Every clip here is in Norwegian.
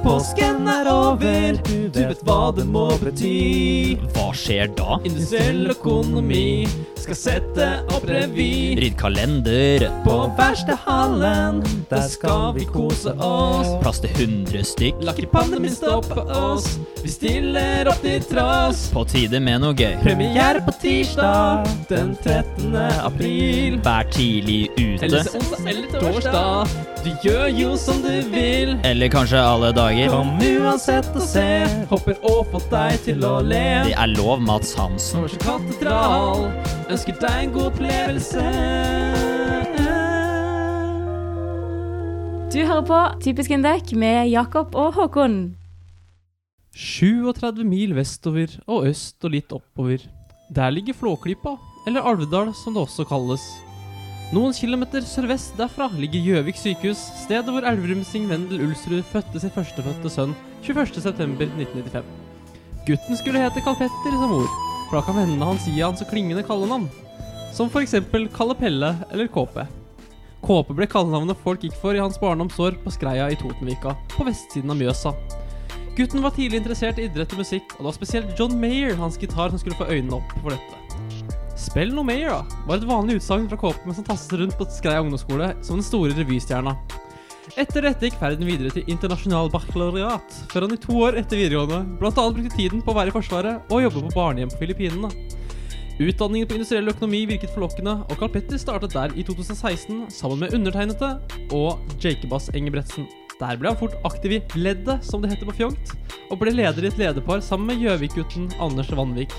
Påsken er over, du vet hva det må bety. Hva skjer da? Industriell økonomi skal sette opp revy. Rydd kalender. På verkstedhallen, der skal vi kose oss. Plass til 100 stykk. La ikke pandemien stoppe oss, vi stiller opp til tross. På tide med noe gøy. Premiere på tirsdag den 13. april. Vær tidlig Eller ute. så onsdag eller torsdag. Du gjør jo som du vil. Eller kanskje alle dager. Kom uansett og se. Håper å få deg til å le. Det er lov, Mats Hansen. Norsk katedral ønsker deg en god opplevelse. Du hører på Typisk Indek med Jakob og Håkon. 37 mil vestover og øst og litt oppover. Der ligger Flåklypa, eller Alvdal som det også kalles. Noen kilometer sørvest derfra ligger Gjøvik sykehus, stedet hvor Elverumsing Vendel Ulsrud fødte sin førstefødte sønn 21.9.1995. Gutten skulle hete Karl Petter som mor, for da kan vennene hans gi han så klingende kallenavn. Som eksempel Kalle Pelle eller Kåpe. Kåpe ble kallenavnet folk gikk for i hans barndomsår på Skreia i Totenvika, på vestsiden av Mjøsa. Gutten var tidlig interessert i idrett og musikk, og det var spesielt John Mayer, hans gitar, som skulle få øynene opp for dette. Spill noe Mayer, da, var et vanlig utsagn fra Kåpe han tasset rundt på Skreia ungdomsskole som den store revystjerna. Etter dette gikk ferden videre til internasjonal baccalaureat, før han i to år etter videregående annet brukte tiden på å være i Forsvaret og jobbe på barnehjem på Filippinene. Utdanningen på industriell økonomi virket forlokkende, og Carl Petter startet der i 2016 sammen med undertegnede og Jacobas Engebretsen. Der ble han fort aktiv i Leddet, som det heter på fjongt, og ble leder i et lederpar sammen med Gjøvik-gutten Anders Vanvik.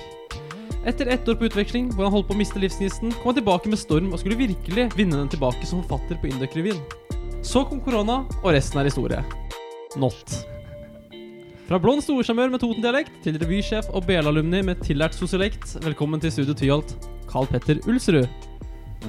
Etter ett år på utveksling, hvor han holdt på å miste livsgnisten, kom han tilbake med storm og skulle virkelig vinne den tilbake som forfatter på Indøk-revyen. Så kom korona, og resten er historie. Not. Fra blond storsjarmør med Toten-dialekt til revysjef og BL-alumni med tillært sosiolekt, velkommen til Studio Tyholt, Carl Petter Ulsrud.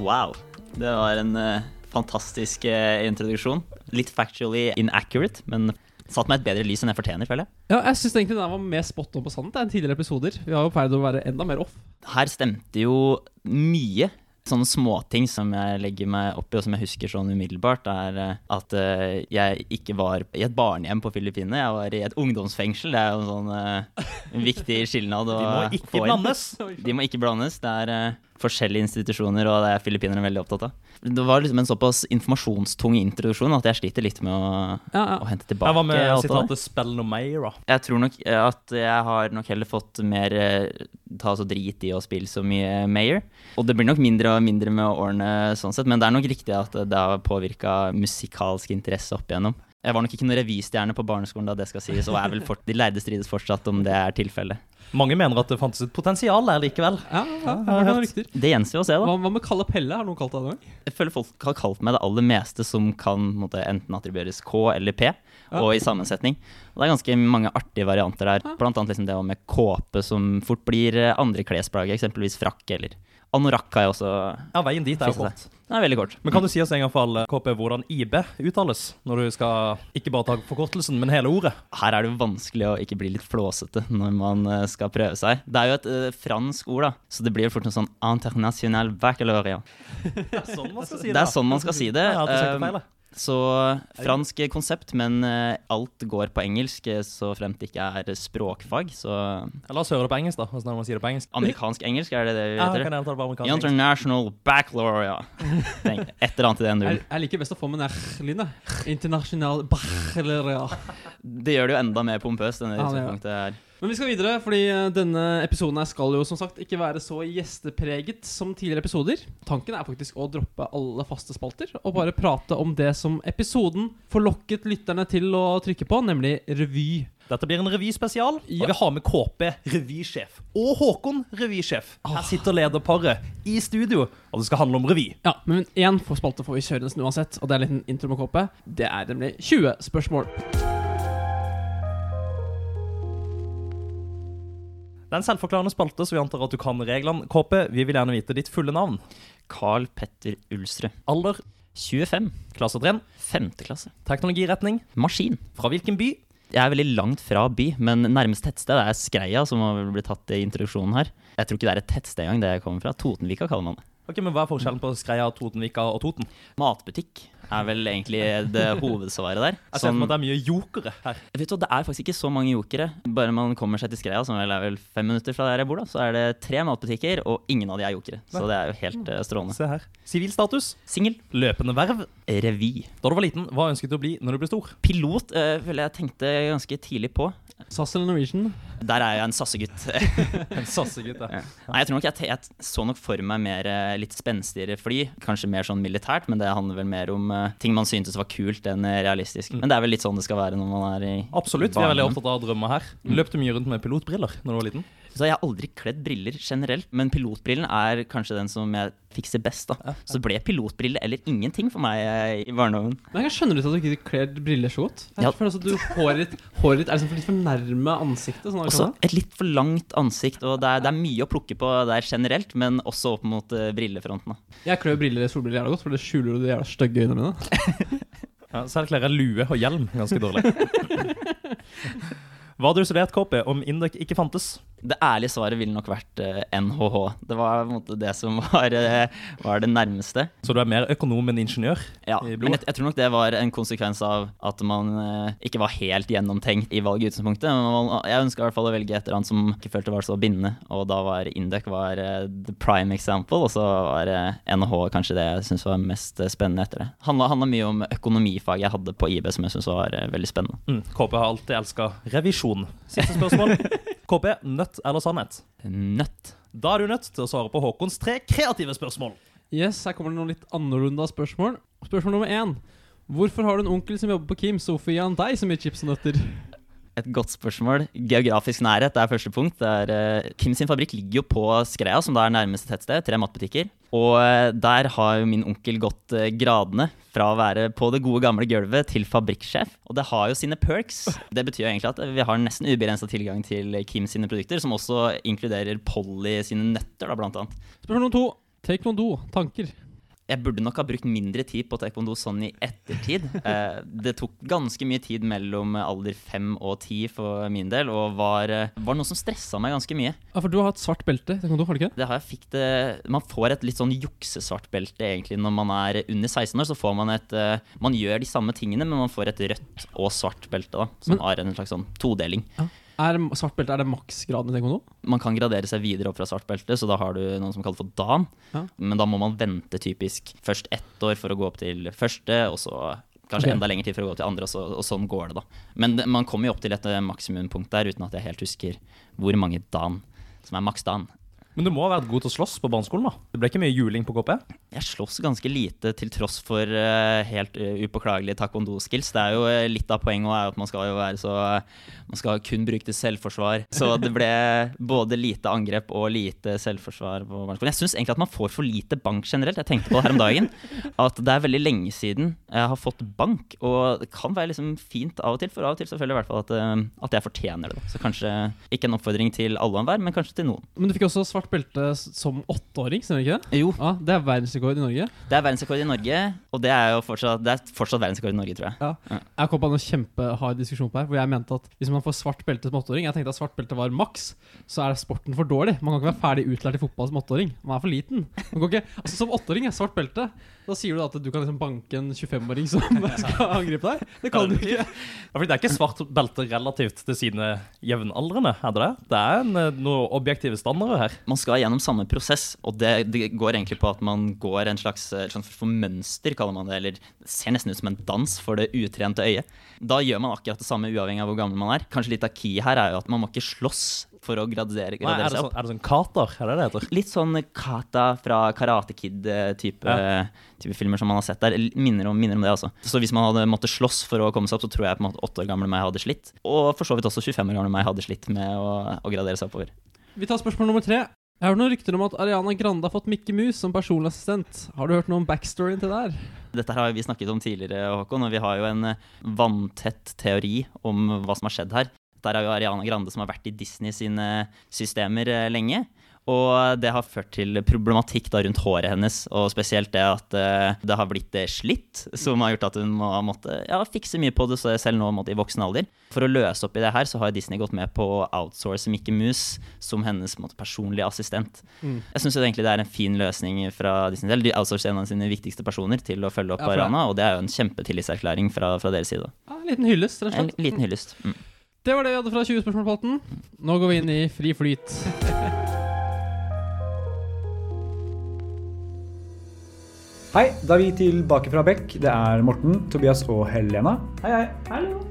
Wow. Det var en uh, fantastisk uh, introduksjon. Litt factually inaccurate, men satt meg et bedre lys enn jeg fortjener, føler jeg. Ja, jeg syns egentlig den var mer spot on på sannhet enn tidligere episoder. Vi har jo pleid å være enda mer off. Her stemte jo mye. Sånne småting som jeg legger meg opp i, og som jeg husker sånn umiddelbart, er eh, at eh, jeg ikke var i et barnehjem på Filippinene. Jeg var i et ungdomsfengsel. Det er jo en sånn eh, en viktig skilnad De må ikke blandes. De må ikke blandes. Det er forskjellige institusjoner, og det er filippinerne veldig opptatt av. Det var liksom en såpass informasjonstung introduksjon at jeg sliter litt med å, Ja, ja. å hente tilbake Her var med sitatet 'spill noe mer', Jeg tror nok eh, at jeg har nok heller fått mer eh, ta så drit i å spille så mye Mayor. Og det blir nok mindre og mindre med årene sånn sett, men det er nok riktig at det har påvirka musikalsk interesse opp igjennom. Jeg var nok ikke noen revystjerne på barneskolen da det skal sies, og er vel fort, de lærde strides fortsatt om det er tilfellet. Mange mener at det fantes et potensial der likevel. Ja, ja, ja det. Det gjenstår å se, da. Hva, hva med Kalle Pelle? Har noen kalt deg det? Jeg føler folk har kalt meg det aller meste som kan måtte, enten attribueres K eller P, og i sammensetning. Og det er ganske mange artige varianter der. Blant annet liksom det med kåpe, som fort blir eh, andre klesplagg, eksempelvis frakk eller anorakk har jeg også Ja, veien dit er jo kort. Det er veldig kort. Men kan du si oss en gang for alle, KP, hvordan IB uttales? Når du skal ikke bare ta forkortelsen, men hele ordet. Her er det jo vanskelig å ikke bli litt flåsete når man eh, skal prøve seg. Det er jo et uh, fransk ord, da, så det blir jo fort noe sånn international baccalaureat. Det er sånn man skal si det. Det er sånn man skal si det. Jeg jeg. Så fransk konsept, men eh, alt går på engelsk, eh, så fremt det ikke er språkfag. Så Ja, La oss høre det på engelsk, da. Hvordan er det man sier det på engelsk? amerikansk-engelsk, er det det vi Ja, kan jeg ta det på? International Baccalaureate. Ja. Et eller annet i den Jeg, duren. jeg liker best å få med den R-lynet. Internasjonal Baccalaureate. Det gjør det jo enda mer pompøst enn det Ja, det gjør utgangspunktet er. Men vi skal videre, fordi eh, denne episoden her skal jo som sagt ikke være så gjestepreget som tidligere episoder. Tanken er faktisk å droppe alle faste spalter og bare prate om det som episoden forlokket lytterne til å trykke på, nemlig revy. Dette blir en revyspesial, Ja. og vi har med KP, revysjef, og Håkon, revysjef. Her sitter lederparet i studio, og det skal handle om revy. Ja, men én spalte får vi kjøre nesten uansett, og det er en liten intro med KP. Det er nemlig 20 spørsmål. Det er en selvforklarende spalte, så vi antar at du kan reglene. KP, vi vil gjerne vite ditt fulle navn. Carl Petter Ulsrud. Alder, 25. klasse trinn, Femte klasse. teknologiretning, Maskin. fra hvilken by? Jeg er veldig langt fra by, men nærmeste tettsted er Skreia, som har blitt tatt i introduksjonen her. Jeg tror ikke det er et tettsted engang, det jeg kommer fra. Totenvika kaller man det. Ok, men Hva er forskjellen på Skreia, Totenvika og Toten? Matbutikk. Er vel egentlig det hovedsvaret der. Jeg ser for Sånn- meg at det er mye jokere her. Vet du, Det er faktisk ikke så mange jokere. Bare man kommer seg til Skreia, som vel er vel fem minutter fra der jeg bor, da, så er det tre matbutikker, og ingen av de er jokere. Så det er jo helt eh, strålende. Se her. Sivilstatus. Singel. Løpende verv. Revy. Da du var liten, hva ønsket du å bli når du ble stor? Pilot øh, føler jeg tenkte ganske tidlig på. SAS eller Norwegian? Der er jeg en sassegutt. En sassegutt, ja. Nei, jeg tror nok jeg, jeg så nok for meg mer eh, litt spenstigere fly. Kanskje mer sånn militært, men det handler vel mer om ting man syntes var kult enn eh, realistisk. Men det er vel litt sånn det skal være når man er i Absolutt. Vi er veldig opptatt av drømmer her. Løpte mye rundt med pilotbriller når du var liten. Så jeg har aldri kledd briller generelt, men pilotbrillen er kanskje den som jeg fikser best. da. Så det ble pilotbrille eller ingenting for meg eh, i barndommen. Men jeg skjønner ut at du ikke kler briller så godt. Jeg Ja. føler også at du, håret ditt, håret ditt er liksom litt for nærme ansiktet. Sånn Også et litt for langt ansikt, og det er, det er mye å plukke på der generelt, men også opp mot uh, brillefronten. da. Jeg klør briller solbriller jævla godt, for det skjuler jo de jævla stygge øynene mine. Ja, selv kler jeg lue og hjelm ganske dårlig. Hva hadde du studert, KP, om Indek ikke fantes? Det ærlige svaret ville nok vært eh, NHH. Det var måte det som var, eh, var det nærmeste. Så du er mer økonom enn ingeniør? Ja, men jeg, jeg tror nok det var en konsekvens av at man eh, ikke var helt gjennomtenkt i valget i utgangspunktet. Jeg ønska i hvert fall å velge et eller annet som ikke følte var så bindende, og da var Induc var eh, the prime example, og så var eh, NHH kanskje det jeg syntes var mest eh, spennende etter det. Handla, handla mye om økonomifaget jeg hadde på IB som jeg syntes var eh, veldig spennende. Mm, KP har alltid elska revisjon. Siste spørsmål. KP, nødt eller sannhet? Nøtt. Da er du nødt til å svare på Håkons tre kreative spørsmål. Yes, her kommer det noen litt annorlunda spørsmål. Spørsmål nummer én. Hvorfor har du en onkel som jobber på Kims, og hvorfor gir han deg så mye chips og nøtter? Et godt spørsmål. Geografisk nærhet er første punkt. Det er, uh, Kim sin fabrikk ligger jo på Skreia, som da er nærmeste tettsted. Tre matbutikker. Og uh, der har jo min onkel gått uh, gradene fra å være på det gode gamle gulvet til fabrikksjef. Og det har jo sine perks. Det betyr jo egentlig at vi har nesten ubegrensa tilgang til Kim sine produkter, som også inkluderer Polly sine nøtter, da, blant annet. Spørsmål nummer to. Taekwondo. Tanker. Jeg burde nok ha brukt mindre tid på taekwondo sånn i ettertid. Eh, det tok ganske mye tid mellom alder fem og ti for min del, og var, eh, var noe som stressa meg ganske mye. Ja, for du har hatt svart belte taekwondo, har du ikke? Det har jeg fikk det Man får et litt sånn juksesvart belte egentlig når man er under 16 år. Så får man et eh, Man gjør de samme tingene, men man får et rødt og svart belte, da. Som Men- har en slags sånn todeling. Er svart belte er det maksgraden i taekwondo? Man kan gradere seg videre opp fra svart belte, så da har du noen som kalles for dan. Ja. Men da må man vente typisk først ett år for å gå opp til første, og så kanskje okay. enda lengre tid for å gå til andre, og, så, og sånn går det, da. Men man kommer jo opp til et eh, maksimumpunkt der, uten at jeg helt husker hvor mange dan som er maks dan. Men du må ha vært god til å slåss på barneskolen, da. Det ble ikke mye juling på KP? Jeg slåss ganske lite til tross for uh, helt uh, upåklagelige taekwondo-skills. Det er jo eh, Litt av poenget er at man skal jo være så Man skal kun bruke til selvforsvar. Så det ble både lite angrep og lite selvforsvar på barneskolen. Jeg syns egentlig at man får for lite bank generelt. Jeg tenkte på det her om dagen. At det er veldig lenge siden jeg har fått bank. Og det kan være liksom fint av og til, for av og til selvfølgelig i hvert fall at, at jeg fortjener det. Da. Så kanskje ikke en oppfordring til alle og enhver, men kanskje til noen. Men du fikk også svart belte s- som åtteåring, stemmer ikke det? Jo, Ja, Det er verdensrekord i Norge. det er verdensrekord i Norge, og det er jo fortsatt, det er fortsatt verdensrekord i Norge, tror jeg. Ja. Jeg kom på en kjempehard diskusjon på her, hvor jeg mente at hvis man får svart belte som åtteåring Jeg tenkte at svart belte var maks, så er sporten for dårlig. Man kan ikke være ferdig utlært i fotball som åtteåring. Man er for liten. Man kan ikke, altså Som åtteåring er svart belte. Da sier du at du kan liksom banke en 25-åring som skal angripe deg. Det kan du ikke. Ja, fordi det er ikke svart belte relativt til sine jevnaldrende, er det det? Det er en, eh, noen objektive standarder her. Man skal gjennom samme prosess, og det, det går egentlig på at man går en slags, slags for mønster, kaller man det. Eller det ser nesten ut som en dans for det utrente øyet. Da gjør man akkurat det samme uavhengig av hvor gammel man er. Kanskje litt av key her er jo at man må ikke slåss for å gradere, Nei, er, det seg sånn, opp. er det sånn kater? Er det det heter? Litt sånn Kata fra Karate Kid-type Ja. type filmer som man har sett der. Minner om, minner om det, altså. Så hvis man hadde måttet slåss for å komme seg opp, så tror jeg på en måte åtte år gamle meg hadde slitt. Og for så vidt også 25 år gamle meg hadde slitt med å, å gradere seg oppover. Vi tar spørsmål nummer tre. Jeg har hørt noen rykter om at Ariana Grande har fått Mikke Mus som personlig assistent. Har du hørt noe om backstoryen til det her? Dette har vi snakket om tidligere, Håkon, og vi har jo en eh, vanntett teori om hva som har skjedd her. Der er jo Ariana Grande som har vært i Disney sine systemer eh, lenge. Og det har ført til problematikk da rundt håret hennes, og spesielt det at eh, det har blitt slitt, som har gjort at hun må måtte ja, fikse mye på det selv nå måtte, i voksen alder. For å løse opp i det her, så har Disney gått med på å outsource Mickey Mouse som hennes måtte, personlige assistent. Mm. Jeg syns egentlig det er en fin løsning fra Disney. selv. de outsourcer en av sine viktigste personer til å følge opp Ja, Arana, og det er jo en kjempetillitserklæring fra, fra deres side. Ja, en liten hyllest, rett og En liten hyllest. Mm. Det var det vi hadde fra 20 spørsmål-polten. Nå går vi inn i fri flyt. Hei, da er vi tilbake fra Beck. Det er Morten, Tobias og Helena. Hei, hei. Hallo.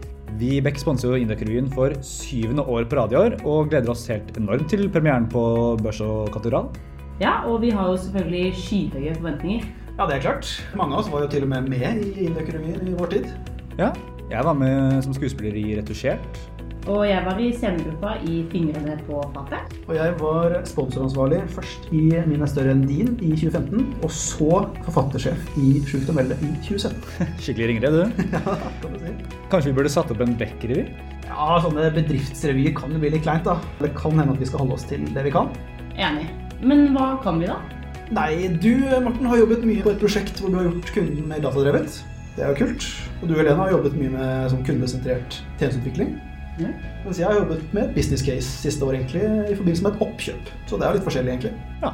Vi i Beck sponser jo Indøk-revyen for syvende år på radio i år, og gleder oss helt enormt til premieren på Børs og Katedral. Ja, og vi har jo selvfølgelig skyhøye forventninger. Ja, det er klart. Mange av oss var jo til og med med i Indøk-revyen i vår tid. Ja, jeg var med som skuespiller i Retusjert. Og jeg var i scenegruppa i Fingrene på fatet. Og jeg var sponsoransvarlig først i Min er større enn din i 2015, og så forfattersjef i Sjukt å melde i 2017. Skikkelig ringrev, du. Kan du si. Kanskje vi burde satt opp en Beck-revy? Ja, sånne bedriftsrevyer kan jo bli litt kleint, da. Det kan hende at vi skal holde oss til det vi kan. Enig. Men hva kan vi, da? Nei, du Morten har jobbet mye på et prosjekt hvor du har gjort kunden mer datadrevet. Det er jo kult. Og du Helena har jobbet mye med sånn kundesentrert tjenesteutvikling. Mens jeg har jobbet med et business case siste år egentlig, i forbindelse med et oppkjøp. Så det er litt forskjellig, egentlig. Ja,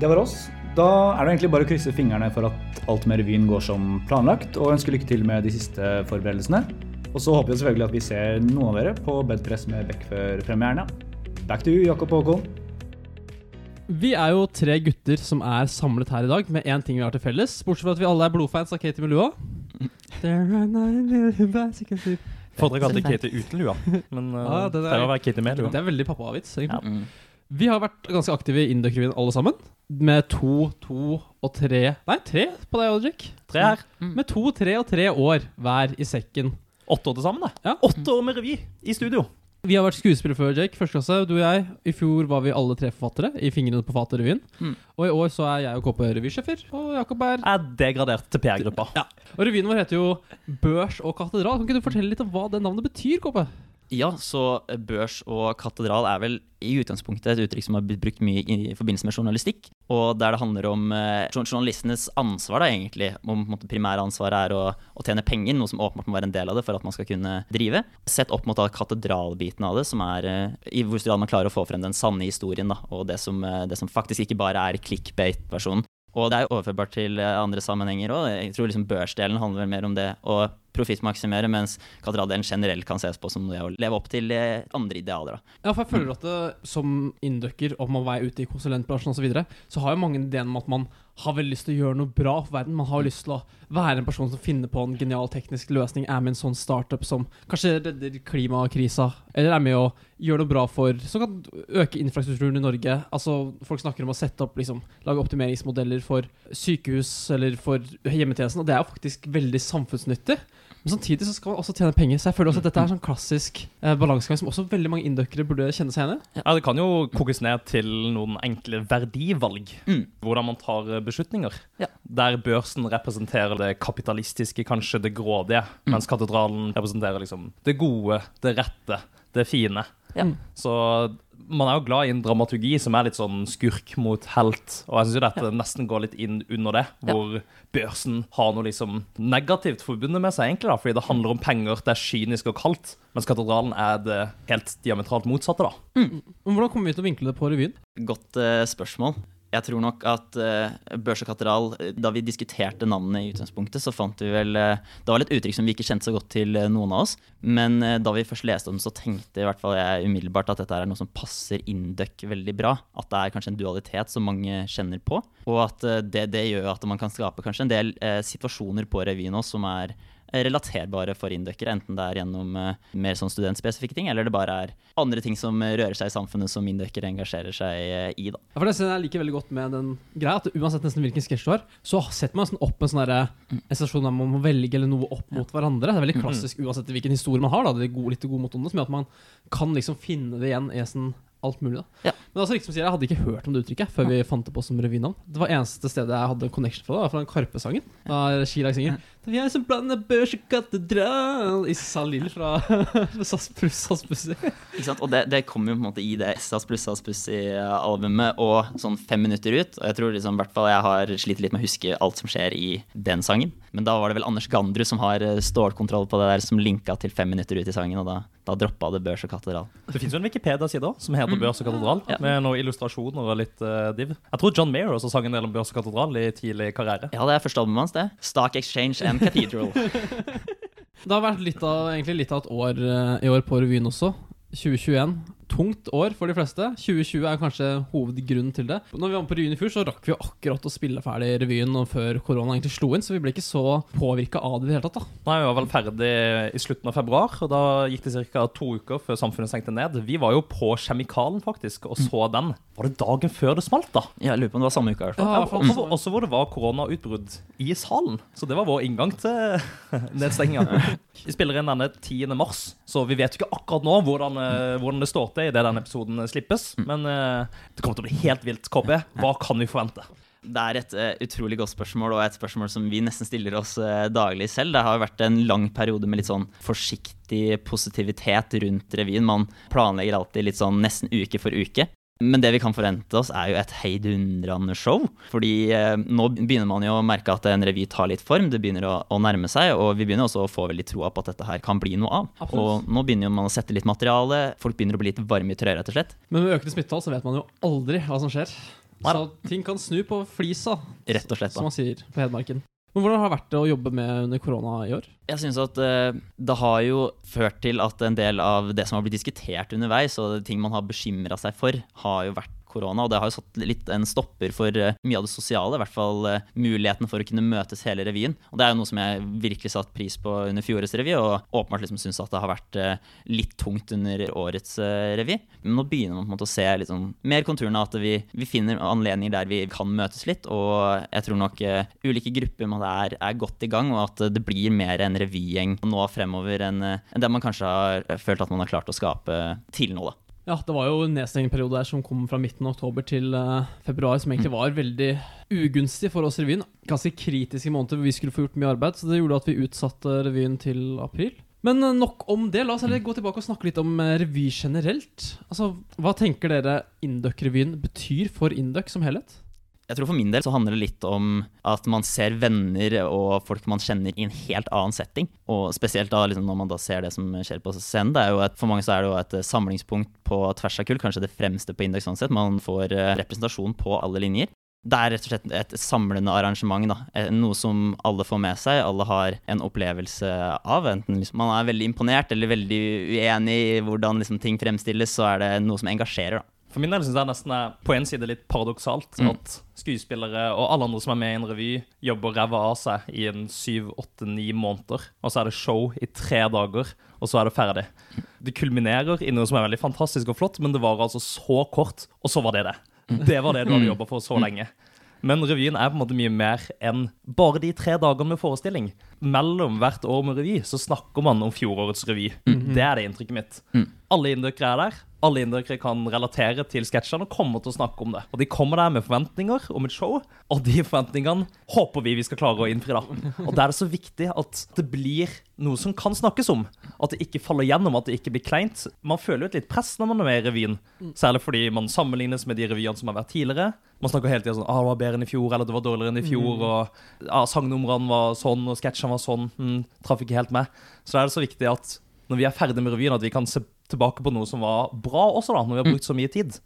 det var oss. Da er det egentlig bare å krysse fingrene for at alt med revyen går som planlagt, og ønske lykke til med de siste forberedelsene. Og så håper vi selvfølgelig at vi ser noen av dere på bedpress med Beck før premieren. Back to you, Jakob og Håkon. Vi er jo tre gutter som er samlet her i dag med én ting vi har til felles. Bortsett fra at vi alle er blodfans av Katie Melua. There are nine Foretrekker alltid Katie uten lua, men uh, Ja, det det der- å være Katie med lua. Det er veldig pappavits, egentlig. Mm. Vi har vært ganske aktive i Indøk-revyen alle sammen. Med to, to og tre Nei, tre på deg, Oldrik. Tre her. Med to, tre og tre år hver i sekken. Åtte år til sammen, da. Ja. Åtte år med revy i studio. Vi har vært skuespillere før, Jake. Første klasse, du og jeg. I fjor var vi alle tre forfattere i Fingrene på fatet-revyen. Mm. Og i år så er jeg og Kåpe revysjefer, og Jakob er Er degradert til PR-gruppa. Ja. Og revyen vår heter jo Børs og katedral. Kan ikke du fortelle litt om hva det navnet betyr, Kåpe? Ja, så børs og katedral er vel i utgangspunktet et uttrykk som har blitt brukt mye i forbindelse med journalistikk. Og der det handler om eh, journalistenes ansvar, da egentlig. Om måte, primæransvaret er å, å tjene penger, noe som åpenbart må være en del av det for at man skal kunne drive. Sett opp mot katedralbiten av det, som er eh, i hvor stor grad man klarer å få frem den sanne historien, da. Og det som, eh, det som faktisk ikke bare er clickbait-versjonen. Og det er overførbart til eh, andre sammenhenger òg. Jeg tror liksom børsdelen handler mer om det å profittmaksimere, mens katedraldelen generelt kan ses på som det å leve opp til eh, andre idealer. Da. Ja, for jeg føler at det, som inducker og man vei ute i konsulentbransjen osv., så, videre, så har jo mange ideen om at man har veldig lyst til å gjøre noe bra for verden. Man har jo lyst til å være en person som finner på en genial teknisk løsning, er med en sånn startup som kanskje redder klimakrisa, eller er med å gjøre noe bra for Som kan øke infrastrukturen i Norge. Altså, Folk snakker om å sette opp, liksom, lage optimeringsmodeller for sykehus eller for hjemmetjenesten, og det er jo faktisk veldig samfunnsnyttig. Men samtidig så skal man også tjene penger, så jeg føler også at dette er sånn klassisk eh, balansegang som også veldig mange indøkere burde kjenne seg igjen i. Ja, Det kan jo kokes ned til noen enkle verdivalg. Mm. Hvordan man tar eh, beslutninger. Ja. Der børsen representerer det kapitalistiske, kanskje det grådige, Mm. mens katedralen representerer liksom det gode, det rette, det fine. Ja. Så man er jo glad i en dramaturgi som er litt sånn skurk mot helt, og jeg syns jo dette nesten går litt inn under det, Ja. hvor børsen har noe liksom negativt forbundet med seg, egentlig, da, fordi det handler om penger, det er kynisk og kaldt, mens katedralen er det helt diametralt motsatte, da. Mm. hvordan kommer vi til å vinkle det på revyen? Godt uh, spørsmål. Jeg tror nok at uh, Børs og katedral, eh, da vi diskuterte navnene i utgangspunktet, så fant vi vel uh, Det var litt uttrykk som vi ikke kjente så godt til uh, noen av oss. Men da vi først leste om det, så tenkte i hvert fall jeg umiddelbart at dette er noe som passer Induc veldig bra. At det er kanskje en dualitet som mange kjenner på. Og at det, det gjør at man kan skape kanskje en del situasjoner på revyen også som er relaterbare for inndøkkere, enten det er gjennom eh, mer sånn studentspesifikke ting, eller det bare er andre ting som eh, rører seg i samfunnet som inndøkkere engasjerer seg eh, i. da. Ja, for det synes jeg liker veldig godt med den greia at uansett nesten hvilken sketsj du har, så setter man sånn opp en sånn situasjon der man må velge eller noe opp mot hverandre. Det er veldig klassisk uansett hvilken historie man har, da, det er gode, litt gode mot onde, som gjør at man kan liksom finne det igjen i sånn alt mulig. da. Ja. Men altså, riktig som sier, jeg hadde ikke hørt om det uttrykket før vi fant det på som revynavn. Det var eneste stedet jeg hadde connection fra det, var fra den Karpe-sangen. Da Chirag synger Vi er som blander børs og katedral I Sal Lill fra SAS pluss SAS Pussy. Ikke sant? Og det, det kommer jo på en måte i det SAS pluss SAS Pussy-albumet og sånn fem minutter ut. Og jeg tror liksom, i hvert fall jeg har slitt litt med å huske alt som skjer i den sangen. Men da var det vel Anders Gandrud som har eh, stålkontroll på det der, som linka til fem minutter ut i sangen, og da, da droppa det Børs og katedral. Det fins jo en Wikipedia-side også, som heter Børs og katedral, Ja. med noen illustrasjoner og litt uh, div. Jeg tror John Mayer også sang en del om Børs og katedral i tidlig karriere. Ja, det er første albumet hans, det. Stock Exchange and Cathedral. Det har vært litt av, egentlig litt av et år eh, i år på revyen også. 2021. Tungt år for de fleste. 2020 er kanskje hovedgrunnen til det. Når vi var på revyen i fjor, så rakk vi jo akkurat å spille ferdig revyen før korona egentlig slo inn, så vi ble ikke så påvirka av det i det hele tatt. da. Nei, Vi var vel ferdig i slutten av februar, og da gikk det ca. to uker før samfunnet stengte ned. Vi var jo på Kjemikalen faktisk, og så den. Var det dagen før det smalt, da? Ja, jeg lurer på om det var samme uke. i hvert fall. Ja, fall. Også, også hvor det var koronautbrudd i salen. Så det var vår inngang til nedstenginga. Vi spiller inn denne 10. mars, så vi vet ikke akkurat nå hvordan, eh, hvordan det står til idet denne episoden slippes. Men eh, det kommer til å bli helt vilt. KB, hva kan vi forvente? Det er et uh, utrolig godt spørsmål, og et spørsmål som vi nesten stiller oss uh, daglig selv. Det har jo vært en lang periode med litt sånn forsiktig positivitet rundt revyen. Man planlegger alltid litt sånn nesten uke for uke. Men det vi kan forvente oss, er jo et heidundrende show. Fordi eh, nå begynner man jo å merke at en revy tar litt form, det begynner å, å nærme seg, og vi begynner også å få veldig troa på at dette her kan bli noe av. Absolutt. Og nå begynner jo man å sette litt materiale, folk begynner å bli litt varme i trøya, rett og slett. Men med økende smittetall så vet man jo aldri hva som skjer. Så ting kan snu på flisa, Rett og slett. som man sier på Hedmarken. Men hvordan har det vært å jobbe med under korona i år? Jeg synes at eh, det har jo ført til at en del av det som har blitt diskutert underveis, og ting man har bekymra seg for, har jo vært korona. Og det har jo satt litt en stopper for eh, mye av det sosiale, i hvert fall eh, muligheten for å kunne møtes hele revyen. Og det er jo noe som jeg virkelig satt pris på under fjorårets revy, og åpenbart liksom syns at det har vært eh, litt tungt under årets revy. Men nå begynner man på en måte å se litt sånn mer konturene, at vi, vi finner anledninger der vi kan møtes litt. Og jeg tror nok ulike grupper man er, er godt i gang, og at det blir mer en revygjeng nå fremover enn det man kanskje har følt at man har klart å skape til nå, da. Ja, det var jo en nedstengingsperiode der som kom fra midten av oktober til uh, februar, som egentlig var veldig ugunstig for oss i revyen. Ganske kritiske måneder hvor vi skulle få gjort mye arbeid, så det gjorde at vi utsatte revyen til april. Men eh, nok om det. La oss heller gå tilbake og snakke litt om eh, revy generelt. Altså, Hva tenker dere Induc-revyen betyr for Induc som helhet? Jeg tror For min del så handler det litt om at man ser venner og folk man kjenner i en helt annen setting. Og spesielt da liksom når man da ser det som skjer på scenen. Det er jo et, for mange så er det jo et samlingspunkt på tvers av kull, kanskje det fremste på Indeks sånn sett. Man får eh, representasjon på alle linjer. Det er rett og slett et samlende arrangement. da. Eh, Noe som alle får med seg. Alle har en opplevelse av. Enten liksom man er veldig imponert eller veldig uenig i hvordan liksom ting fremstilles, så er det noe som engasjerer. da. For min del syns jeg nesten er på en side litt paradoksalt Mm. at skuespillere og alle andre som er med i en revy, jobber ræva av seg i en syv, åtte, ni måneder. Og så er det show i tre dager, og så er det ferdig. Det kulminerer i noe som er veldig fantastisk og flott, men det varer altså så kort, og så var det det. Det var det du hadde jobba for så lenge. Men revyen er på en måte mye mer enn bare de tre dagene med forestilling. Mellom hvert år med revy så snakker man om fjorårets revy. Det er det inntrykket mitt. Alle indøkere er der. Alle indere kan relatere til sketsjene og kommer til å snakke om det. Og de kommer der med forventninger om et show, og de forventningene håper vi vi skal klare å innfri. da. Og da er det så viktig at det blir noe som kan snakkes om. At det ikke faller gjennom, at det ikke blir kleint. Man føler jo et litt press når man er med i revyen. Særlig fordi man sammenlignes med de revyene som har vært tidligere. Man snakker hele tida sånn ah, 'Det var bedre enn i fjor', eller 'det var dårligere enn i fjor', og ah, 'sangnumrene var sånn', og 'sketsjene var sånn'. Mm, traff ikke helt med. Så da er det så viktig at når vi er ferdig med revyen, at vi kan se tilbake på noe som var bra også, da, når vi har brukt så mye tid.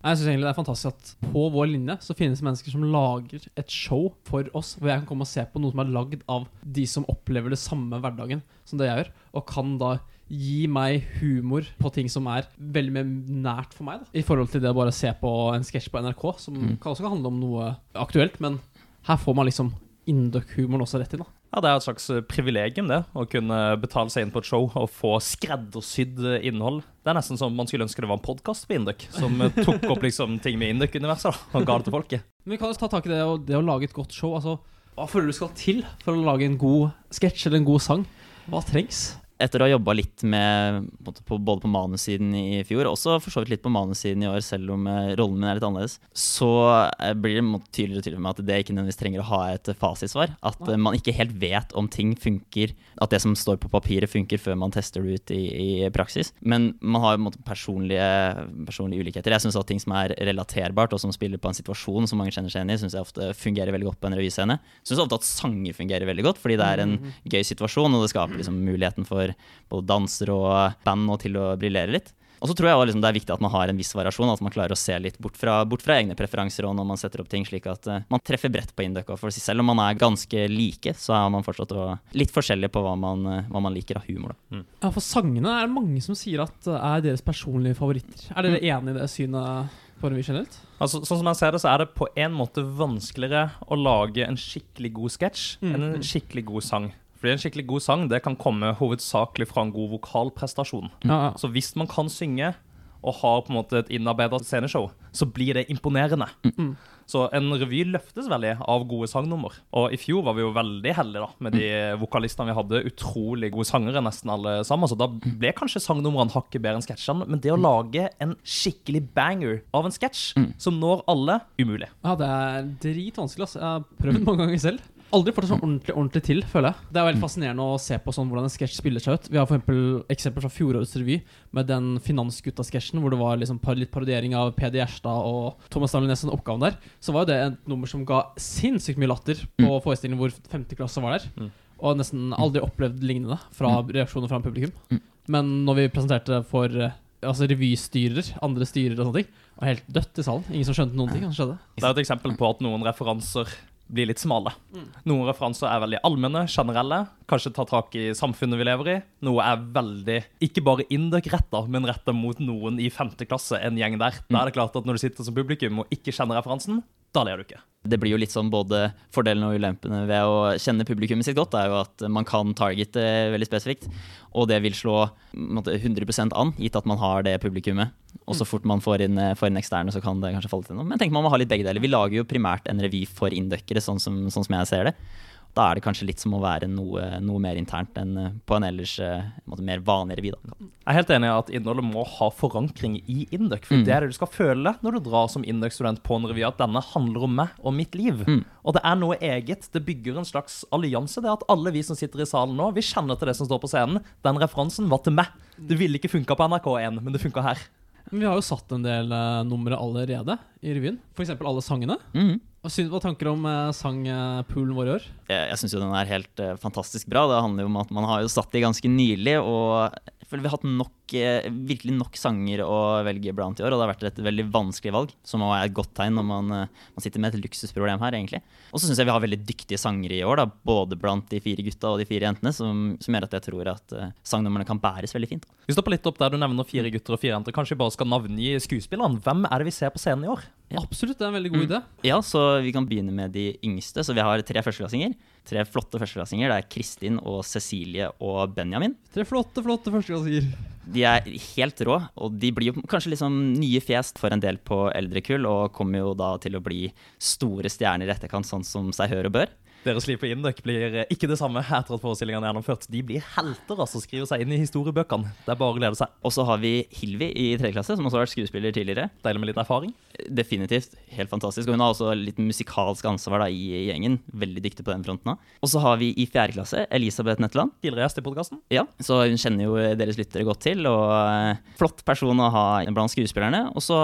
Jeg synes egentlig det er fantastisk at på vår linje så finnes mennesker som lager et show for oss, hvor jeg kan komme og se på noe som er lagd av de som opplever det samme hverdagen som det jeg gjør, og kan da gi meg humor på ting som er veldig mer nært for meg, da. I forhold til det å bare se på en sketsj på NRK, som kan også kan handle om noe aktuelt, men her får man liksom Induc-humoren også rett inn, da. Ja, Det er et slags eh, privilegium, det. Å kunne betale seg inn på et show og få skreddersydd eh, innhold. Det er nesten som man skulle ønske det var en podkast på Induc, som eh, tok opp liksom ting med Induc-universet og ga det til folket. Men vi kan jo ta tak i det, det å lage et godt show. Altså, hva føler du skal til for å lage en god sketsj eller en god sang? Hva trengs? Etter å ha jobba litt med på, både på manussiden i fjor, og også for så vidt litt på manussiden i år, selv om eh, rollen min er litt annerledes, så eh, blir det tydeligere og tydeligere med at det ikke nødvendigvis trenger å ha et fasitsvar. At eh, man ikke helt vet om ting funker, at det som står på papiret funker før man tester det ut i, i praksis. Men man har personlige, personlige ulikheter. Jeg syns at ting som er relaterbart, og som spiller på en situasjon som mange kjenner seg igjen i, syns jeg ofte fungerer veldig godt på en revyscene. Syns ofte at sanger fungerer veldig godt, fordi det er en gøy situasjon, og det skaper liksom muligheten for både dansere og band og til å briljere litt. Og så tror jeg også liksom det er viktig at man har en viss variasjon, at man klarer å se litt bort fra, bort fra egne preferanser og når man setter opp ting, slik at uh, man treffer bredt på Induc. For selv om man er ganske like, så er man fortsatt litt forskjellig på hva man, uh, hva man liker av humor. Da. Ja, for sangene er det mange som sier at uh, er deres personlige favoritter. Er dere enig i det synet? Altså, sånn som jeg ser det, så er det på en måte vanskeligere å lage en skikkelig god sketsj Mm. enn en skikkelig god sang. Fordi en skikkelig god sang det kan komme hovedsakelig fra en god vokalprestasjon. Ja, ja. Så hvis man kan synge og har på en måte et innarbeidet sceneshow, så blir det imponerende. Mm. Så en revy løftes veldig av gode sangnummer. Og i fjor var vi jo veldig heldige da, med de vokalistene vi hadde. Utrolig gode sangere, nesten alle sammen. Så da ble kanskje sangnumrene hakket bedre enn sketsjene. Men det å lage en skikkelig banger av en sketsj som når alle, umulig. Ja, det er dritvanskelig. Altså. Jeg har prøvd mange ganger selv. Aldri fått det sånn ordentlig ordentlig til, føler jeg. Det er veldig fascinerende å se på sånn hvordan en sketsj spiller seg ut. Vi har for eksempel eksempel fra fjorårets revy med den Finansgutta-sketsjen hvor det var liksom par, litt parodiering av Peder Gjerstad og Thomas Daniel Nessen oppgaven der. Så var jo det et nummer som ga sinnssykt mye latter på forestillingen hvor femte klasse var der. Mm. Og nesten aldri opplevd lignende fra reaksjoner fra publikum. Men når vi presenterte for eh, altså revystyrer, andre styrer og sånne ting, var helt dødt i salen. Ingen som skjønte noen ting. Det er et eksempel på at noen referanser blir litt smale. Noen referanser er veldig allmenne, generelle, kanskje tar tak i samfunnet vi lever i. Noe er veldig, ikke bare Induc-retta, men retta mot noen i femte klasse, en gjeng der. Da er det klart at når du sitter som publikum og ikke kjenner referansen, da ler du ikke. Det blir jo litt sånn både fordelene og ulempene ved å kjenne publikummet sitt godt, er jo at man kan targete veldig spesifikt, og det vil slå på en 100 an, gitt at man har det publikummet. Og så fort man får inn, får inn eksterne, så kan det kanskje falle til noe. Men tenk man må ha litt begge deler. Vi lager jo primært en revy for inndøkkere, sånn som, sånn som jeg ser det. Da er det kanskje litt som å være noe, noe mer internt enn eh, på en ellers eh, en måte, mer vanlig revy. Jeg er helt enig i at innholdet må ha forankring i Induc. For Mm. det er det du skal føle når du drar som Induc-student på en revy, at denne handler om meg og mitt liv. Mm. Og det er noe eget. Det bygger en slags allianse. Det at alle vi som sitter i salen nå, vi kjenner til det som står på scenen. Den referansen var til meg. Det ville ikke funka på NRK1, men det funka her. Vi har jo satt en del uh, numre allerede i revyen. F.eks. alle sangene. Mhm. Hva syns- hva tanker om uh, sangpoolen vår i år? Jeg, jeg syns jo den er helt eh, fantastisk bra. Det handler jo om at man har jo satt de ganske nylig, og vi har hatt nok, eh, virkelig nok sanger å velge blant i år, og det har vært et veldig vanskelig valg, som er et godt tegn når man, eh, man sitter med et luksusproblem her, egentlig. Og så syns jeg vi har veldig dyktige sangere i år, da, både blant de fire gutta og de fire jentene, som, som gjør at jeg tror at uh, sangnumrene kan bæres veldig fint. Vi stopper litt opp der du nevner fire gutter og fire jenter. Kanskje vi bare skal navngi skuespillerne. Hvem er det vi ser på scenen i år? Absolutt, det er en veldig god idé. Ja, så vi kan begynne med de yngste. Så vi har tre førsteklassinger. Tre flotte førsteklassinger. Det er Kristin og Cecilie og Benjamin. Tre flotte, flotte førsteklassinger. De er helt rå, og de blir jo kanskje liksom nye fjes for en del på eldre kull, og kommer jo da til å bli store stjerner i etterkant, sånn som seg hør og bør. Deres liv på Induc blir eh, ikke det samme etter at forestillingene er gjennomført. De blir helter, altså. Skriver seg inn i historiebøkene. Det er bare å glede seg. Og så har vi Hilvi i tredje klasse, som også har vært skuespiller tidligere. Deilig med litt erfaring. Definitivt. Helt fantastisk. Og hun har også litt musikalsk ansvar da, i gjengen. Veldig dyktig på den fronten. da. Og så har vi i fjerde klasse Elisabeth Netteland. Tidligere gjest i podkasten. Ja, så hun kjenner jo deres lyttere godt til, og eh, flott person å ha blant skuespillerne. Og så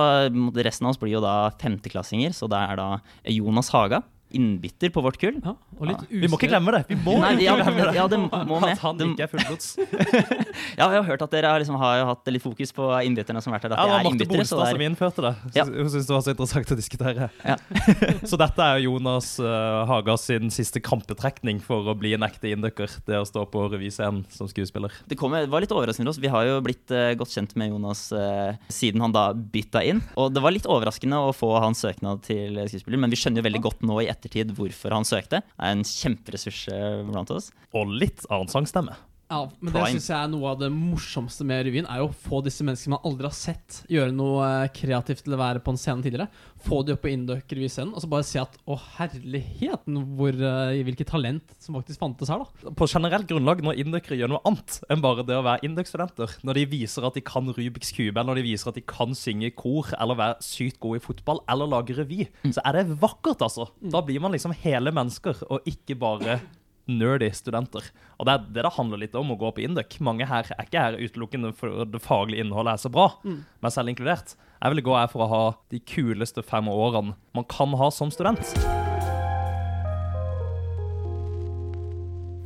resten av oss blir jo da femteklassinger, så det er da Jonas Haga. Innbytter på vårt kull. Ja, og litt Vi må ikke glemme det! Vi må Nei, ja, glemme det! ja, det må med. At han ikke er fullblods. Ja, jeg har hørt at dere liksom, har hatt litt fokus på innbytterne som har vært her. At Ja, det er innbyttere, Bolstad der... som innførte det. Ja. Hun syntes det var så interessant å diskutere. Ja. så dette er Jonas uh, Haga sin siste krampetrekning for å bli en ekte inducker. Det å stå på revyscenen som skuespiller. det kom, det var litt overraskende for oss. Vi har jo blitt uh, godt kjent med Jonas uh, siden han da bytta inn. Og det var litt overraskende å få hans søknad til skuespiller, men vi skjønner jo veldig godt nå i ettertid hvorfor han søkte. Er en kjemperessurs eh, blant oss. Og litt annen sangstemme. Ja, men det synes syns jeg er noe av det morsomste med revyen. Er jo å få disse menneskene man aldri har sett gjøre noe eh, kreativt til å være på en scene tidligere. Få de opp på Induc-revyscenen, og så bare se at å herligheten, hvor, uh, hvilket talent som faktisk fantes her, da. På generelt grunnlag, når indøkere gjør noe annet enn bare det å være indøkstudenter, når de viser at de kan Rubiks kube, eller når de viser at de kan synge i kor, eller være sykt gode i fotball, eller lage revy, så er det vakkert, altså. Da blir man liksom hele mennesker, og ikke bare nerdy studenter. Og det er det det handler litt om å gå på Induc. Mange her er ikke her utelukkende for det faglige innholdet er så bra, meg selv inkludert. Jeg ville gå her for å ha de kuleste fem årene man kan ha som student.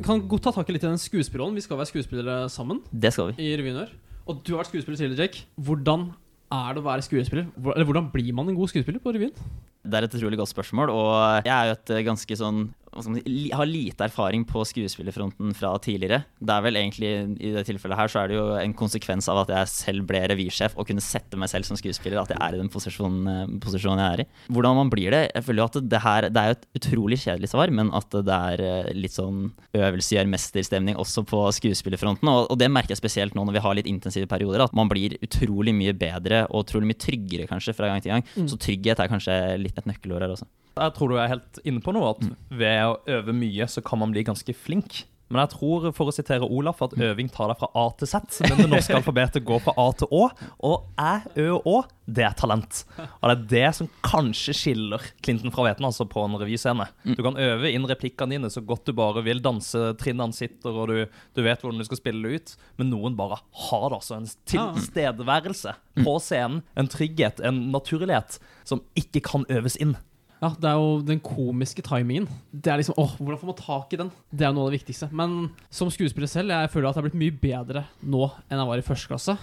Vi kan godt ta tak i litt i den skuespillerrollen. Vi skal være skuespillere sammen Det skal vi. i revyen vår. Og du har vært skuespiller tidligere, Jake. Hvordan er det å være skuespiller? Eller hvordan blir man en god skuespiller på revyen? Det er et utrolig godt spørsmål, og jeg er jo et eh, ganske sånn li- har lite erfaring på skuespillerfronten fra tidligere. Det er vel egentlig, I det tilfellet her så er det jo en konsekvens av at jeg selv ble revysjef og kunne sette meg selv som skuespiller, at jeg er i den posisjonen, eh, posisjonen jeg er i. Hvordan man blir det? Jeg føler jo at det her Det er jo et utrolig kjedelig svar, men at det er eh, litt sånn øvelse gjør mesterstemning også på skuespillerfronten. Og, og det merker jeg spesielt nå når vi har litt intensive perioder, at man blir utrolig mye bedre og utrolig mye tryggere kanskje fra gang til gang. Så trygghet er kanskje litt et nøkkelord her også. Jeg tror du er helt inne på noe, at ved å øve mye, så kan man bli ganske flink. Men jeg tror, for å sitere Olaf, at øving tar deg fra A til Z, men det norske alfabetet går fra A til Å. Og æ, ø og å, det er talent. Og det er det som kanskje skiller Clinton fra Veten, altså på en revyscene. Du kan øve inn replikkene dine så godt du bare vil, Danse trinnene sitter, og du, du vet hvordan du skal spille det ut, men noen bare har det altså en tilstedeværelse på scenen, en trygghet, en naturlighet, som ikke kan øves inn. Ja, det er jo den komiske timingen. Det er liksom, åh, Hvordan får man tak i den? Det er noe av det viktigste. Men som skuespiller selv, jeg føler at jeg har blitt mye bedre nå enn jeg var i første klasse.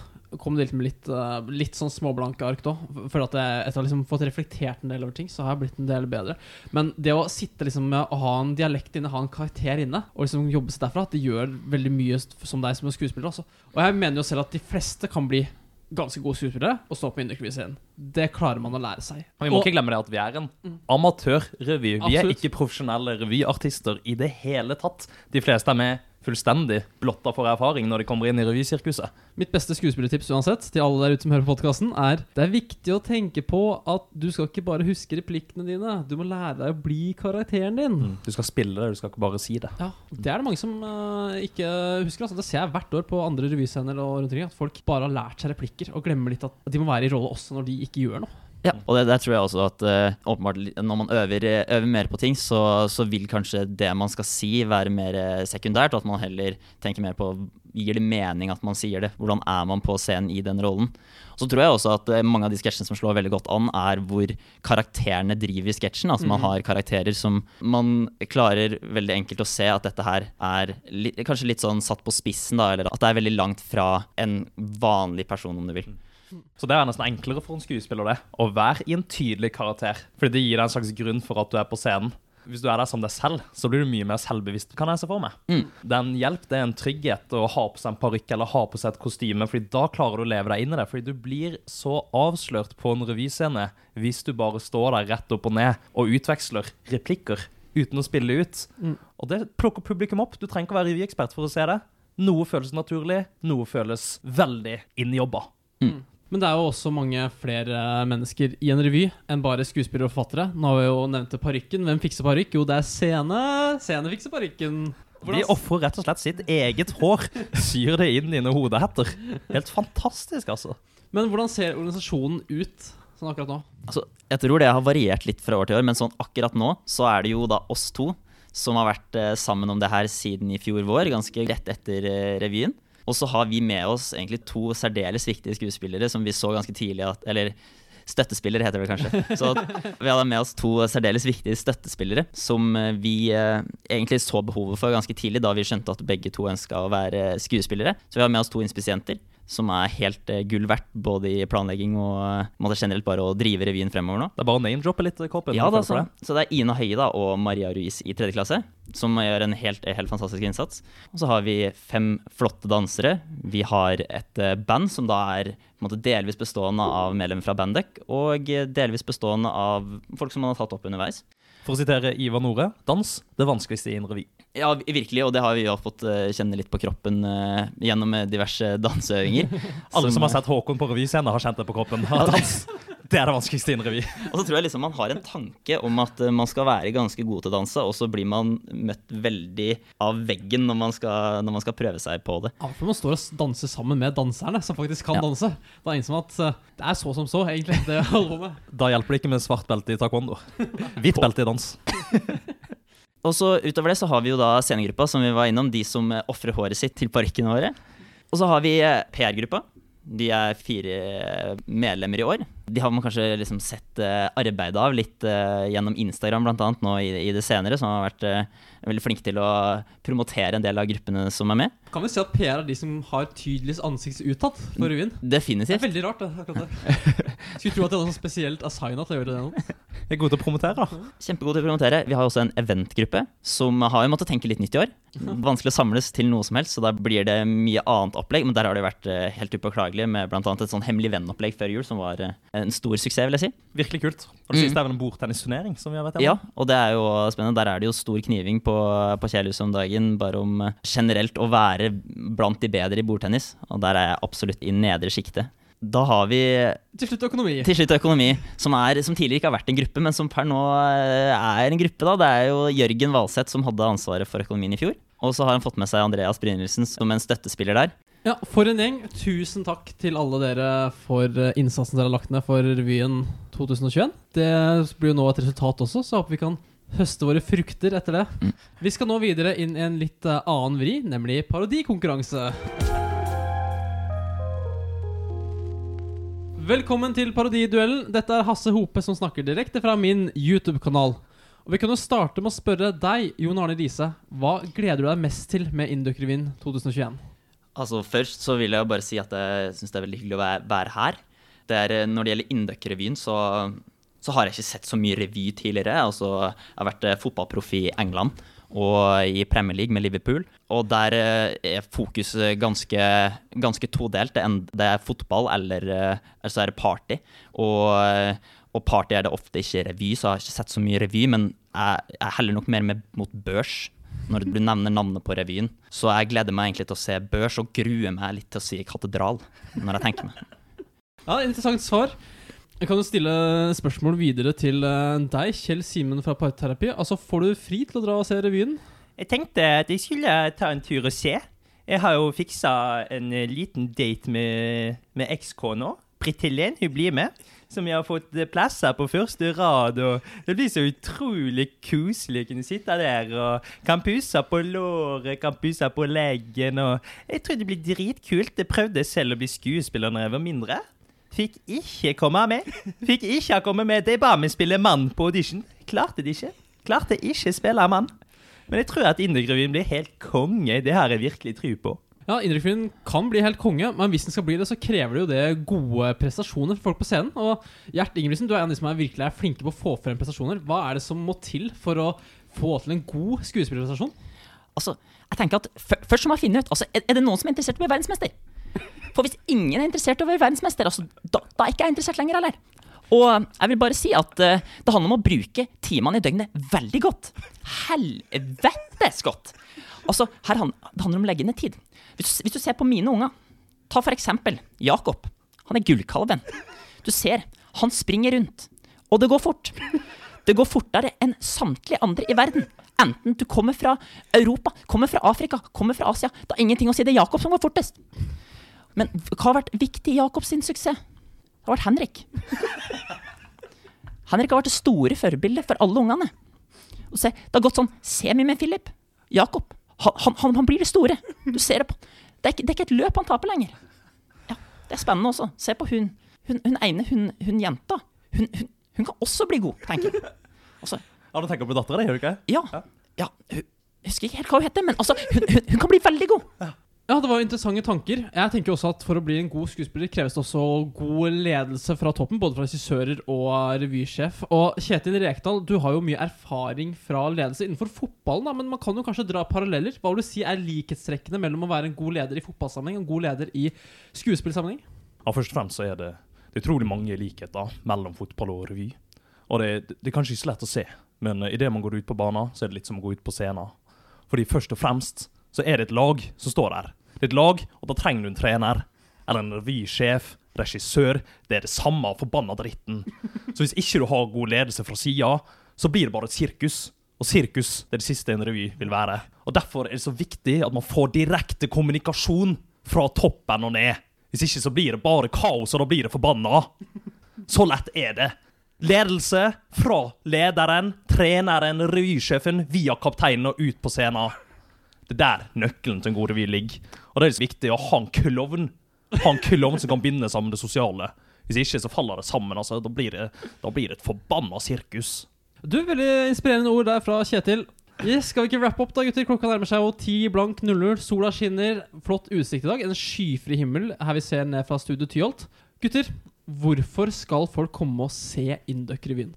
Kom det med litt, eh, litt sånn småblanke ark da. Føler at jeg, etter å ha liksom fått reflektert en del over ting, så har jeg blitt en del bedre. Men det å sitte liksom med å ha en dialekt inne, ha en karakter inne, og liksom jobbe seg derfra, det gjør veldig mye som deg som skuespiller. Altså. Og jeg mener jo selv at de fleste kan bli ganske gode skuespillere og stå på Indrykvisen. Det klarer man å lære seg. Men vi må Og- ikke glemme det at vi er en amatørrevy. Vi er ikke profesjonelle revyartister i det hele tatt. De fleste er med fullstendig blotta for erfaring når de kommer inn i revysirkuset. Mitt beste skuespillertips uansett, til alle der ute som hører på podkasten, er det er viktig å tenke på at du skal ikke bare huske replikkene dine. Du må lære deg å bli karakteren din. Du skal spille det, du skal ikke bare si det. Ja, Det er det mange som uh, ikke husker. Altså. Det ser jeg hvert år på andre revyscener og rundt omkring. At folk bare har lært seg replikker og glemmer litt at de må være i rolle også når de ikke gjør noe. Ja, og det, der tror jeg også at uh, åpenbart når man øver, eh, øver mer på ting, så, så vil kanskje det man skal si være mer eh, sekundært, og at man heller tenker mer på Gir det mening at man sier det? Hvordan er man på scenen i den rollen? Så tror jeg også at uh, mange av de sketsjene som slår veldig godt an, er hvor karakterene driver sketsjen. Altså man har karakterer som man klarer veldig enkelt å se at dette her er li kanskje litt sånn satt på spissen, da, eller at det er veldig langt fra en vanlig person, om du vil. Så det er nesten enklere for en skuespiller det, å være i en tydelig karakter. Fordi det gir deg en slags grunn for at du er på scenen. Hvis du er der som deg selv, så blir du mye mer selvbevisst, kan jeg se for meg. Det er en hjelp, det er en trygghet å ha på seg en parykk eller ha på seg et kostyme, fordi da klarer du å leve deg inn i det. Fordi du blir så avslørt på en revyscene hvis du bare står der rett opp og ned og utveksler replikker uten å spille ut. Og det plukker publikum opp. Du trenger ikke å være revyekspert for å se det. Noe føles naturlig, noe føles veldig innjobba. Men det er jo også mange flere mennesker i en revy enn bare skuespillere og forfattere. Nå har vi jo nevnt parykken. Hvem fikser parykk? Jo, det er Scene. Scene fikser parykken. De ofrer rett og slett sitt eget hår, syr det inn i noen hodehetter. Helt fantastisk, altså. Men hvordan ser organisasjonen ut sånn akkurat nå? Altså, jeg tror det har variert litt fra år til år, men sånn akkurat nå så er det jo da oss to som har vært eh, sammen om det her siden i fjor vår, ganske rett etter eh, revyen. Og så har vi med oss egentlig to særdeles viktige skuespillere som vi så ganske tidlig at Eller støttespillere, heter det kanskje. Så vi hadde med oss to særdeles viktige støttespillere som eh, vi eh, egentlig så behovet for ganske tidlig, da vi skjønte at begge to ønska å være skuespillere. Så vi har med oss to inspisenter som er helt eh, gull verdt, både i planlegging og eh, måte generelt bare å drive revyen fremover nå. Det er bare å name-droppe litt, Kåpen. Ja, da, så, så det er Ina Høie da, og Maria Ruiz i tredje klasse som gjør en helt, helt fantastisk innsats. Og så har vi fem flotte dansere. Vi har et eh, band som da er måte, delvis bestående av medlemmer fra Bandek, og eh, delvis bestående av folk som man har tatt opp underveis. For å sitere Ivar Nore, dans det vanskeligste i en revy. Ja, virkelig, og det har vi jo fått eh, kjenne litt på kroppen uh, gjennom eh, diverse danseøvinger. Alle som har sett Håkon på revyscene, har kjent det på kroppen. Dans, det er det vanskeligste i en revy. Og så tror jeg liksom man har en tanke om at man skal være ganske god til å danse, og så blir man møtt veldig av veggen når man skal, når man skal prøve seg på det. Ja, for man står og danser sammen med danserne som faktisk kan Ja. danse. Det er ingen som at det er så som så, egentlig, det med. Da hjelper det ikke med svart belte i taekwondo. Hvitt belte i dans. Og så utover det så har vi jo da scenegruppa, som vi var innom, de som eh, ofrer håret sitt til parkene våre. Og så har vi eh, PR-gruppa. De er fire eh, medlemmer i år. De har man kanskje liksom sett arbeidet av litt gjennom Instagram blant annet nå i, det senere, som har vært veldig flinke til å promotere en del av gruppene som er med. Kan vi si at PR er de som har tydeligst ansikt utad for revyen? Det er veldig rart, det. akkurat det. Skulle tro at det var noe spesielt assigna til å gjøre det nå. Jeg er gode til å promotere. da. Kjempegod til å promotere. Vi har også en eventgruppe som har jo måttet tenke litt nytt i år. Vanskelig å samles til noe som helst, så da blir det mye annet opplegg. Men der har det vært eh, helt upåklagelig med bl.a. et sånn hemmelig venn-opplegg før jul, som var eh, en stor suksess, vil jeg si. Virkelig kult. Og det Mm. siste er vel en bordtennisturnering, som vi har vært gjennom? Ja, og det er jo spennende. Der er det jo stor kniving på, på Kjærhuset om dagen, bare om eh, generelt å være blant de bedre i bordtennis. Og der er jeg absolutt i nedre sjiktet. Da har vi Til slutt økonomi. til slutt økonomi, som, er, som tidligere ikke har vært en gruppe, men som per nå eh, er en gruppe. da. Det er jo Jørgen Valseth som hadde ansvaret for økonomien i fjor. Og så har han fått med seg Andreas Brynildsen som en støttespiller der. Ja, For en gjeng. Tusen takk til alle dere for eh, innsatsen dere har lagt ned for revyen 2021. Det blir jo nå et resultat også, så håper vi kan høste våre frukter etter det. Mm. Vi skal nå videre inn i en litt eh, annen vri, nemlig parodikonkurranse. Velkommen til parodiduellen. Dette er Hasse Hope som snakker direkte fra min YouTube-kanal. Og Vi kan jo starte med å spørre deg, Jon Arne Riise. Hva gleder du deg mest til med Induc-revyen 2021? Altså Først så vil jeg bare si at jeg syns det er veldig hyggelig å være, her. Det er, eh, når det gjelder Induc-revyen, så, så har jeg ikke sett så mye revy tidligere. Altså, jeg har vært eh, fotballproff i England og i Premier League med Liverpool. Og der eh, er fokuset ganske, ganske todelt. Det er, fotball eller, eh, eller så er det party. Og, eh, og party er det ofte ikke revy, så jeg har ikke sett så mye revy. Men jeg, jeg heller nok mer med mot børs når du nevner navnet på revyen. Så jeg gleder meg egentlig til å se børs, og gruer meg litt til å si katedral. når jeg tenker meg. Ja, Interessant svar. Jeg kan jo stille spørsmål videre til eh, deg, Kjell Simen fra Parterapi. Altså, Får du fri til å dra og se revyen? Jeg tenkte at jeg skulle ta en tur og se. Jeg har jo fiksa en eh, liten date med, med ekskona. Britt Helen, hun blir med. Som jeg har fått plass plasser på første rad. Og det blir så utrolig koselig å kunne sitte der og kan puse på låret, kan puse på leggen. Og jeg tror det blir dritkult. Jeg prøvde selv å bli skuespiller når jeg var mindre. Fikk ikke komme med. Fikk ikke komme med. De ba meg spille mann på audition. Klarte det ikke. Klarte ikke spille mann. Men jeg tror at Indie-revyen blir helt konge. Det har jeg virkelig tro på. Ja, Indrefilmen kan bli helt konge, men hvis den skal bli det, så krever det jo det gode prestasjoner for folk på scenen. Og Gjert Ingebrigtsen, du er en av de som er virkelig er flinke på å få frem prestasjoner. Hva er det som må til for å få til en god skuespillerprestasjon? Altså, jeg tenker at Først så må jeg finne ut altså, er det noen som er interessert i å bli verdensmester. For hvis ingen er interessert i å være verdensmester, altså, da, da er ikke jeg interessert lenger heller. Og jeg vil bare si at uh, det handler om å bruke timene i døgnet veldig godt. Helvetes godt! Altså, her han, Det handler om å legge ned tid. Hvis, hvis du ser på mine unger, ta for eksempel Jakob. Han er gullkalven. Du ser, han springer rundt. Og det går fort. Det går fortere enn samtlige andre i verden. Enten du kommer fra Europa, kommer fra Afrika, kommer fra Asia. Det har ingenting å si. Det er Jakob som går fortest. Men hva har vært viktig i Jakobs suksess? Det har vært Henrik. Henrik har vært det store forbildet for alle ungene. Og se, det har gått sånn semi med Philip. Jakob. Han, han, han, blir det store. Du ser det på Det er ikke, det er ikke et løp han taper lenger. Ja, Det er spennende også. Se på hun. Hun, hun ene, hun, hun jenta. Hun, hun, hun kan også bli god, tenker jeg. Altså, Ja, du tenker på dattera di, gjør du ikke? ja. ja hun, jeg husker ikke helt hva hun heter, men altså, hun, hun, hun kan bli veldig god. Ja, det var interessante tanker. Jeg tenker også at For å bli en god skuespiller kreves det også god ledelse fra toppen. Både fra regissører og revysjef. Og Kjetil Rekdal, du har jo mye erfaring fra ledelse innenfor fotballen. da, Men man kan jo kanskje dra paralleller. Hva vil du si er likhetstrekkene mellom å være en god leder i fotballsammenheng og en god leder i skuespillsammenheng? Ja, først og fremst så er det, det er utrolig mange likheter mellom fotball og revy. Og det, det er kanskje ikke så lett å se, men idet man går ut på banen, så er det litt som å gå ut på scenen. Fordi først og fremst så er det et lag som står der. Det er et lag, og da trenger du en trener. Eller en revysjef, regissør. Det er det samme forbanna dritten. Så hvis ikke du har god ledelse fra sida, så blir det bare et sirkus. Og sirkus det er det siste en revy vil være. Og Derfor er det så viktig at man får direkte kommunikasjon fra toppen og ned. Hvis ikke så blir det bare kaos, og da blir det forbanna. Så lett er det. Ledelse fra lederen, treneren, revysjefen, via kapteinen og ut på scenen. Det er der nøkkelen til en god revy ligger. Og det er så viktig å ha en klovn. Ha en klovn som kan binde sammen det sosiale. Hvis ikke så faller det sammen. altså. Da blir det, da blir det et forbanna sirkus. Du, Veldig inspirerende ord der fra Kjetil. Yes, skal vi ikke wrappe opp, da, gutter? Klokka nærmer seg jo ti blank 00. Sola skinner. Flott utsikt i dag. En skyfri himmel her vi ser ned fra Studio Tyholt. Gutter, hvorfor skal folk komme og se Induc-revyen?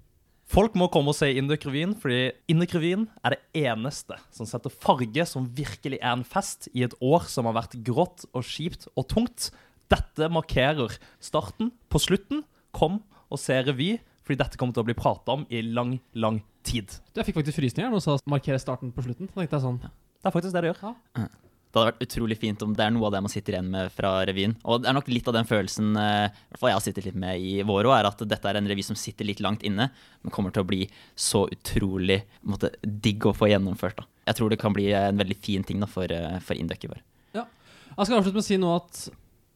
Folk må komme og se Induc-revyen, fordi Induc-revyen er det eneste som setter farge som virkelig er en fest i et år som har vært grått og kjipt og tungt. Dette markerer starten på slutten. Kom og se revy, fordi dette kommer til å bli prata om i lang, lang tid. Jeg fikk faktisk frysninger når du sa markere starten på slutten. Da tenkte jeg sånn Det er faktisk det det gjør. Det hadde vært utrolig fint om det er noe av det man sitter igjen med fra revyen. Og det er nok litt av den følelsen eh, i hvert fall jeg har sittet litt med i vår òg, er at dette er en revy som sitter litt langt inne, men kommer til å bli så utrolig på måte, digg å få gjennomført. da. Jeg tror det kan bli en veldig fin ting da, for, eh, for Induc i Ja. Jeg skal avslutte med å si nå at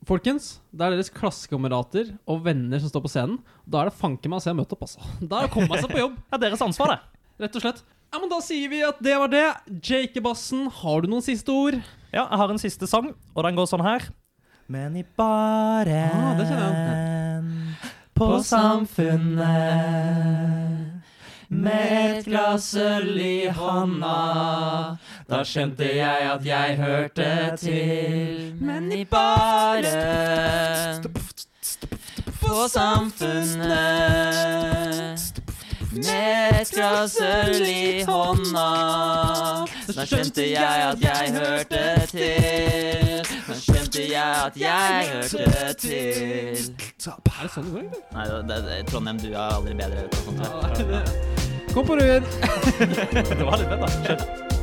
Folkens, det er deres klassekamerater og venner som står på scenen. Da er det fanken meg å se møte opp, altså. Da er det å komme seg på jobb, Det er deres ansvar, det. rett og slett. Ja, men Da sier vi at det var det. Jake Bassen, har du noen siste ord? Ja, jeg har en siste sang, og den går sånn her. Men i baren Ah, på samfunnet med et glass øl i hånda. Da skjønte jeg at jeg hørte til. Men i baren på samfunnet med et glass øl i hånda. Da skjønte jeg at jeg hørte til. Da skjønte jeg at jeg hørte til. Er det sånn det går? Nei, det, det, Trondheim, du er aldri bedre sånt. Kom på revyen! Det var litt fett, da.